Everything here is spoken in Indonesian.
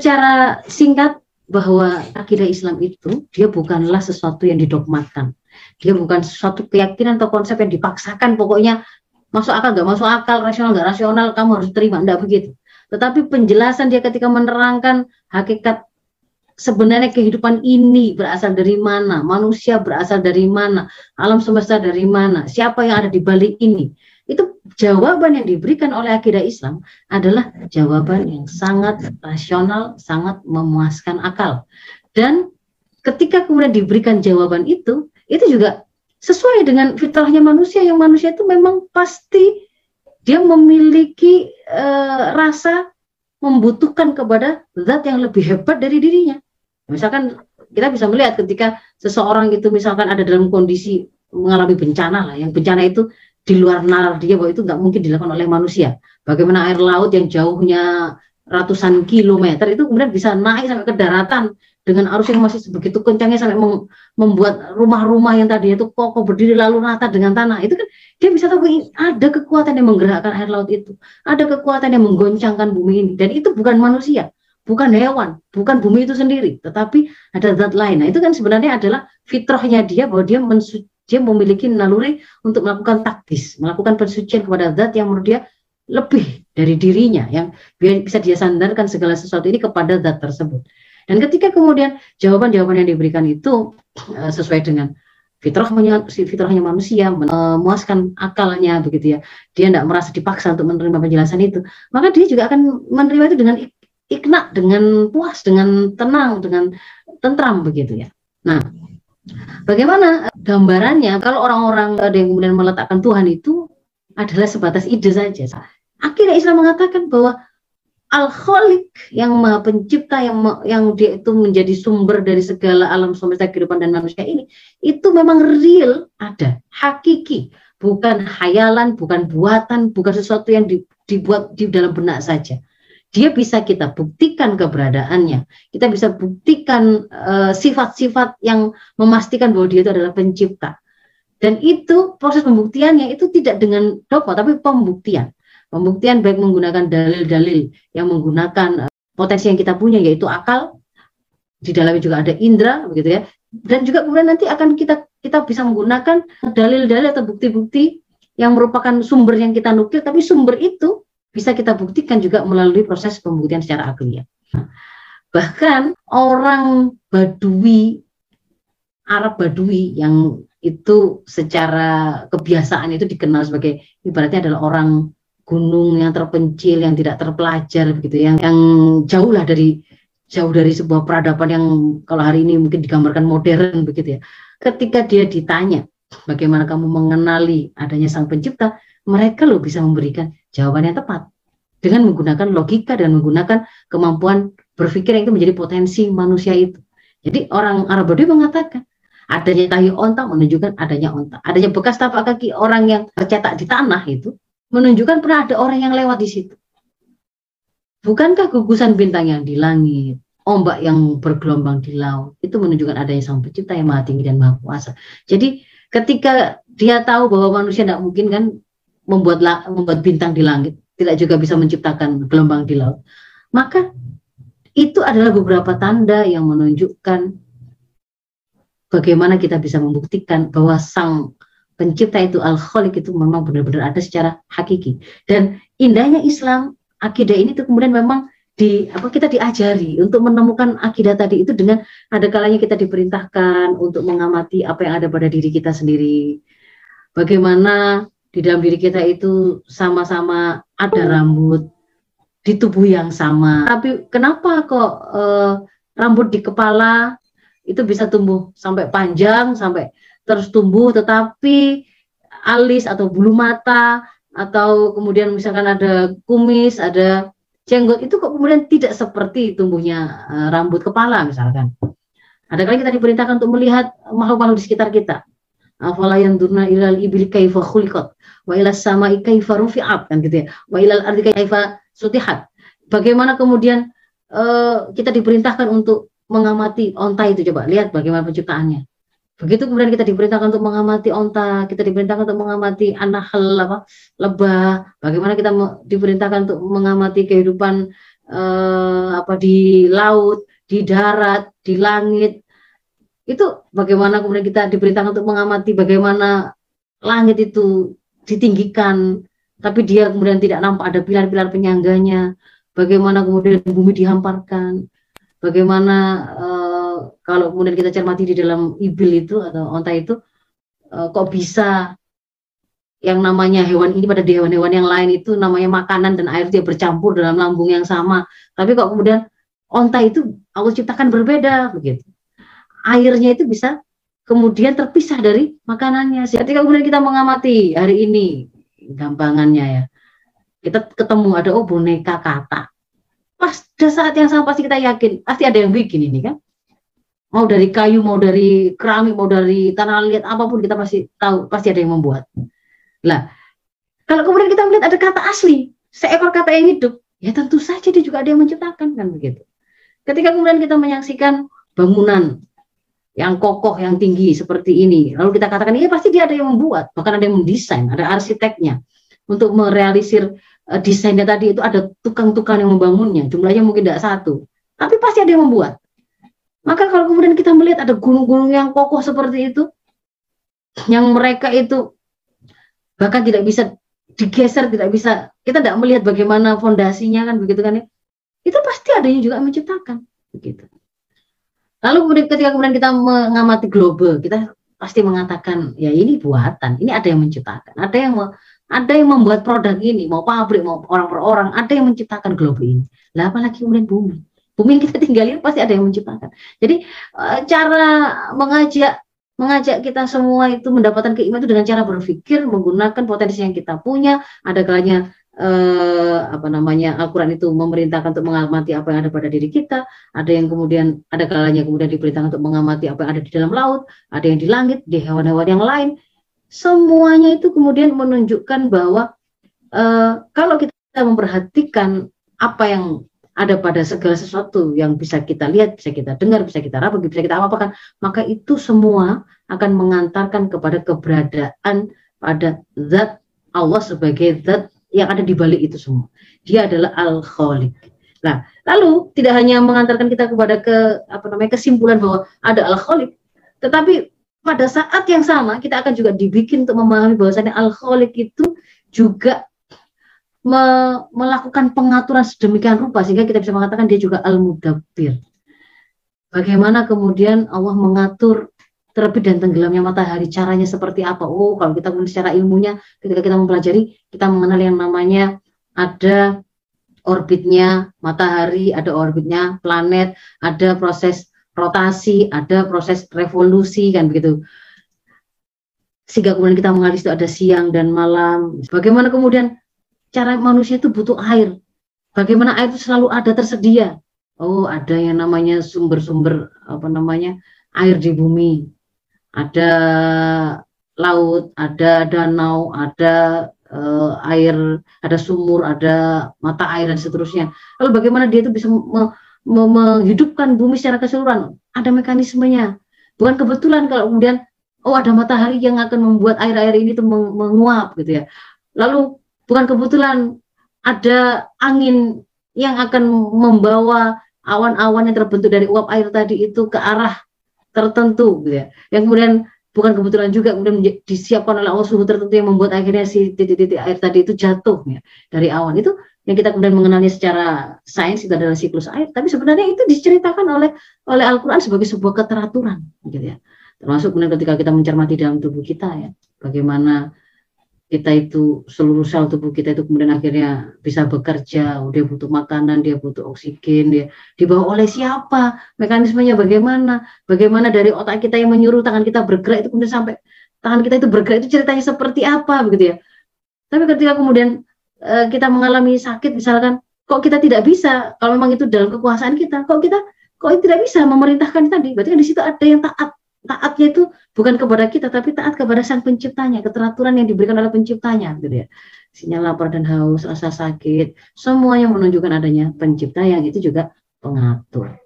secara singkat bahwa akidah Islam itu dia bukanlah sesuatu yang didogmatkan. Dia bukan sesuatu keyakinan atau konsep yang dipaksakan pokoknya masuk akal nggak masuk akal, rasional nggak rasional, kamu harus terima, enggak begitu. Tetapi penjelasan dia ketika menerangkan hakikat sebenarnya kehidupan ini berasal dari mana, manusia berasal dari mana, alam semesta dari mana, siapa yang ada di balik ini itu jawaban yang diberikan oleh akidah Islam adalah jawaban yang sangat rasional, sangat memuaskan akal. Dan ketika kemudian diberikan jawaban itu, itu juga sesuai dengan fitrahnya manusia yang manusia itu memang pasti dia memiliki e, rasa membutuhkan kepada zat yang lebih hebat dari dirinya. Misalkan kita bisa melihat ketika seseorang itu misalkan ada dalam kondisi mengalami bencana lah, yang bencana itu di luar nalar dia bahwa itu nggak mungkin dilakukan oleh manusia. Bagaimana air laut yang jauhnya ratusan kilometer itu kemudian bisa naik sampai ke daratan dengan arus yang masih sebegitu kencangnya sampai membuat rumah-rumah yang tadi itu kokoh berdiri lalu rata dengan tanah. Itu kan dia bisa tahu ada kekuatan yang menggerakkan air laut itu. Ada kekuatan yang menggoncangkan bumi ini. Dan itu bukan manusia bukan hewan bukan bumi itu sendiri tetapi ada zat lain. Nah itu kan sebenarnya adalah fitrahnya dia bahwa dia dia memiliki naluri untuk melakukan taktis, melakukan pensucian kepada zat yang menurut dia lebih dari dirinya, yang bisa dia sandarkan segala sesuatu ini kepada zat tersebut. Dan ketika kemudian jawaban-jawaban yang diberikan itu uh, sesuai dengan fitrahnya, fitrahnya manusia, memuaskan akalnya begitu ya, dia tidak merasa dipaksa untuk menerima penjelasan itu, maka dia juga akan menerima itu dengan ikna, dengan puas, dengan tenang, dengan tentram begitu ya. Nah, Bagaimana gambarannya? Kalau orang-orang ada yang kemudian meletakkan Tuhan itu adalah sebatas ide saja. Akhirnya Islam mengatakan bahwa Al-Khaliq yang maha pencipta yang yang dia itu menjadi sumber dari segala alam semesta kehidupan dan manusia ini itu memang real ada hakiki. Bukan hayalan bukan buatan bukan sesuatu yang dibuat di dalam benak saja dia bisa kita buktikan keberadaannya. Kita bisa buktikan eh, sifat-sifat uh, yang memastikan bahwa dia itu adalah pencipta. Dan itu proses pembuktiannya itu tidak dengan dogma tapi pembuktian. Pembuktian baik menggunakan dalil-dalil yang menggunakan uh, potensi yang kita punya yaitu akal. Di dalamnya juga ada indera begitu ya. Dan juga kemudian nanti akan kita kita bisa menggunakan dalil-dalil atau bukti-bukti yang merupakan sumber yang kita nukil tapi sumber itu bisa kita buktikan juga melalui proses pembuktian secara akliah. Bahkan orang Badui, Arab Badui yang itu secara kebiasaan itu dikenal sebagai ibaratnya adalah orang gunung yang terpencil, yang tidak terpelajar begitu, yang yang jauh lah dari jauh dari sebuah peradaban yang kalau hari ini mungkin digambarkan modern begitu ya. Ketika dia ditanya bagaimana kamu mengenali adanya sang pencipta, mereka loh bisa memberikan jawaban yang tepat dengan menggunakan logika dan menggunakan kemampuan berpikir yang itu menjadi potensi manusia itu. Jadi orang Arab Badui mengatakan adanya tahi onta menunjukkan adanya onta, adanya bekas tapak kaki orang yang tercetak di tanah itu menunjukkan pernah ada orang yang lewat di situ. Bukankah gugusan bintang yang di langit, ombak yang bergelombang di laut itu menunjukkan adanya sang pencipta yang maha tinggi dan maha kuasa. Jadi ketika dia tahu bahwa manusia tidak mungkin kan membuat membuat bintang di langit, tidak juga bisa menciptakan gelombang di laut. Maka itu adalah beberapa tanda yang menunjukkan bagaimana kita bisa membuktikan bahwa sang pencipta itu al-khaliq itu memang benar-benar ada secara hakiki. Dan indahnya Islam, akidah ini tuh kemudian memang di apa kita diajari untuk menemukan akidah tadi itu dengan ada kalanya kita diperintahkan untuk mengamati apa yang ada pada diri kita sendiri. Bagaimana di dalam diri kita itu sama-sama ada rambut di tubuh yang sama. Tapi kenapa kok uh, rambut di kepala itu bisa tumbuh sampai panjang, sampai terus tumbuh, tetapi alis atau bulu mata atau kemudian misalkan ada kumis, ada jenggot itu kok kemudian tidak seperti tumbuhnya uh, rambut kepala misalkan. Ada kali kita diperintahkan untuk melihat makhluk-makhluk di sekitar kita afala yanzurna ilal ibli kaifa khuliqat? Wa ila samai kaifa rufi'at? Kan gitu ya. Wa ilal ardi kaifa sutihat? Bagaimana kemudian uh, kita diperintahkan untuk mengamati onta itu? Coba lihat bagaimana penciptaannya. Begitu kemudian kita diperintahkan untuk mengamati onta kita diperintahkan untuk mengamati anak apa lebah bagaimana kita diperintahkan untuk mengamati kehidupan eh, apa di laut, di darat, di langit. Itu bagaimana kemudian kita diberitakan untuk mengamati bagaimana langit itu ditinggikan, tapi dia kemudian tidak nampak ada pilar-pilar penyangganya. Bagaimana kemudian bumi dihamparkan, bagaimana uh, kalau kemudian kita cermati di dalam ibil itu atau onta itu uh, kok bisa yang namanya hewan ini pada hewan-hewan yang lain itu namanya makanan dan air dia bercampur dalam lambung yang sama. Tapi kok kemudian onta itu Allah ciptakan berbeda begitu. Airnya itu bisa kemudian terpisah dari makanannya. Ketika kemudian kita mengamati hari ini gampangannya ya, kita ketemu ada oh boneka kata. Pas saat yang sama pasti kita yakin pasti ada yang bikin ini kan. Mau dari kayu, mau dari keramik, mau dari tanah liat apa pun kita pasti tahu pasti ada yang membuat. Lah, kalau kemudian kita melihat ada kata asli, seekor kata yang hidup, ya tentu saja dia juga ada yang menciptakan kan begitu. Ketika kemudian kita menyaksikan bangunan yang kokoh, yang tinggi seperti ini, lalu kita katakan, iya pasti dia ada yang membuat, bahkan ada yang mendesain, ada arsiteknya untuk merealisir uh, desainnya tadi itu ada tukang-tukang yang membangunnya, jumlahnya mungkin tidak satu, tapi pasti ada yang membuat. Maka kalau kemudian kita melihat ada gunung-gunung yang kokoh seperti itu, yang mereka itu bahkan tidak bisa digeser, tidak bisa kita tidak melihat bagaimana fondasinya kan begitu kan ya. Itu pasti ada yang juga menciptakan begitu. Lalu kemudian ketika kemudian kita mengamati global, kita pasti mengatakan ya ini buatan, ini ada yang menciptakan, ada yang ada yang membuat produk ini, mau pabrik, mau orang per orang, ada yang menciptakan global ini. Lah apalagi kemudian bumi. Bumi yang kita tinggalin pasti ada yang menciptakan. Jadi eh, cara mengajak mengajak kita semua itu mendapatkan keimanan itu dengan cara berpikir menggunakan potensi yang kita punya ada kalanya eh, apa namanya Al-Quran itu memerintahkan untuk mengamati apa yang ada pada diri kita. Ada yang kemudian ada kalanya kemudian diperintahkan untuk mengamati apa yang ada di dalam laut ada yang di langit di hewan-hewan yang lain. Semuanya itu kemudian menunjukkan bahwa eh, kalau kita memperhatikan apa yang ada pada segala sesuatu yang bisa kita lihat, bisa kita dengar, bisa kita raba, bisa kita apa-apakan, maka itu semua akan mengantarkan kepada keberadaan pada zat Allah sebagai zat yang ada di balik itu semua. Dia adalah al-khaliq. Nah, lalu tidak hanya mengantarkan kita kepada ke apa namanya kesimpulan bahwa ada al-khaliq, tetapi pada saat yang sama kita akan juga dibikin untuk memahami bahwasanya al-khaliq itu juga me melakukan pengaturan sedemikian rupa sehingga kita bisa mengatakan dia juga al-mudabbir. Bagaimana kemudian Allah mengatur terbit dan tenggelamnya matahari, caranya seperti apa? Oh, kalau kita secara ilmunya, ketika kita mempelajari, kita mengenal yang namanya ada orbitnya matahari, ada orbitnya planet, ada proses rotasi, ada proses revolusi, kan begitu. Sehingga kemudian kita mengenal itu ada siang dan malam. Bagaimana kemudian cara manusia itu butuh air. Bagaimana air itu selalu ada tersedia. Oh, ada yang namanya sumber-sumber apa namanya air di bumi. Ada laut, ada danau, ada uh, air, ada sumur, ada mata air dan seterusnya. Lalu bagaimana dia itu bisa me me menghidupkan bumi secara keseluruhan? Ada mekanismenya. Bukan kebetulan kalau kemudian oh ada matahari yang akan membuat air-air ini tuh menguap gitu ya. Lalu bukan kebetulan ada angin yang akan membawa awan-awan yang terbentuk dari uap air tadi itu ke arah tertentu gitu ya. Yang kemudian bukan kebetulan juga kemudian disiapkan oleh Allah suhu tertentu yang membuat akhirnya si titik-titik air tadi itu jatuh ya dari awan. Itu yang kita kemudian mengenalnya secara sains itu adalah siklus air. Tapi sebenarnya itu diceritakan oleh oleh Al-Qur'an sebagai sebuah keteraturan gitu ya. Termasuk kemudian ketika kita mencermati dalam tubuh kita ya bagaimana kita itu seluruh sel tubuh kita itu kemudian akhirnya bisa bekerja, dia butuh makanan, dia butuh oksigen, dia dibawa oleh siapa, mekanismenya bagaimana, bagaimana dari otak kita yang menyuruh tangan kita bergerak itu kemudian sampai tangan kita itu bergerak itu ceritanya seperti apa begitu ya. Tapi ketika kemudian uh, kita mengalami sakit misalkan, kok kita tidak bisa kalau memang itu dalam kekuasaan kita, kok kita kok tidak bisa memerintahkan tadi, berarti kan di situ ada yang taat taatnya itu bukan kepada kita tapi taat kepada sang penciptanya keteraturan yang diberikan oleh penciptanya gitu ya sinyal lapar dan haus rasa sakit semuanya menunjukkan adanya pencipta yang itu juga pengatur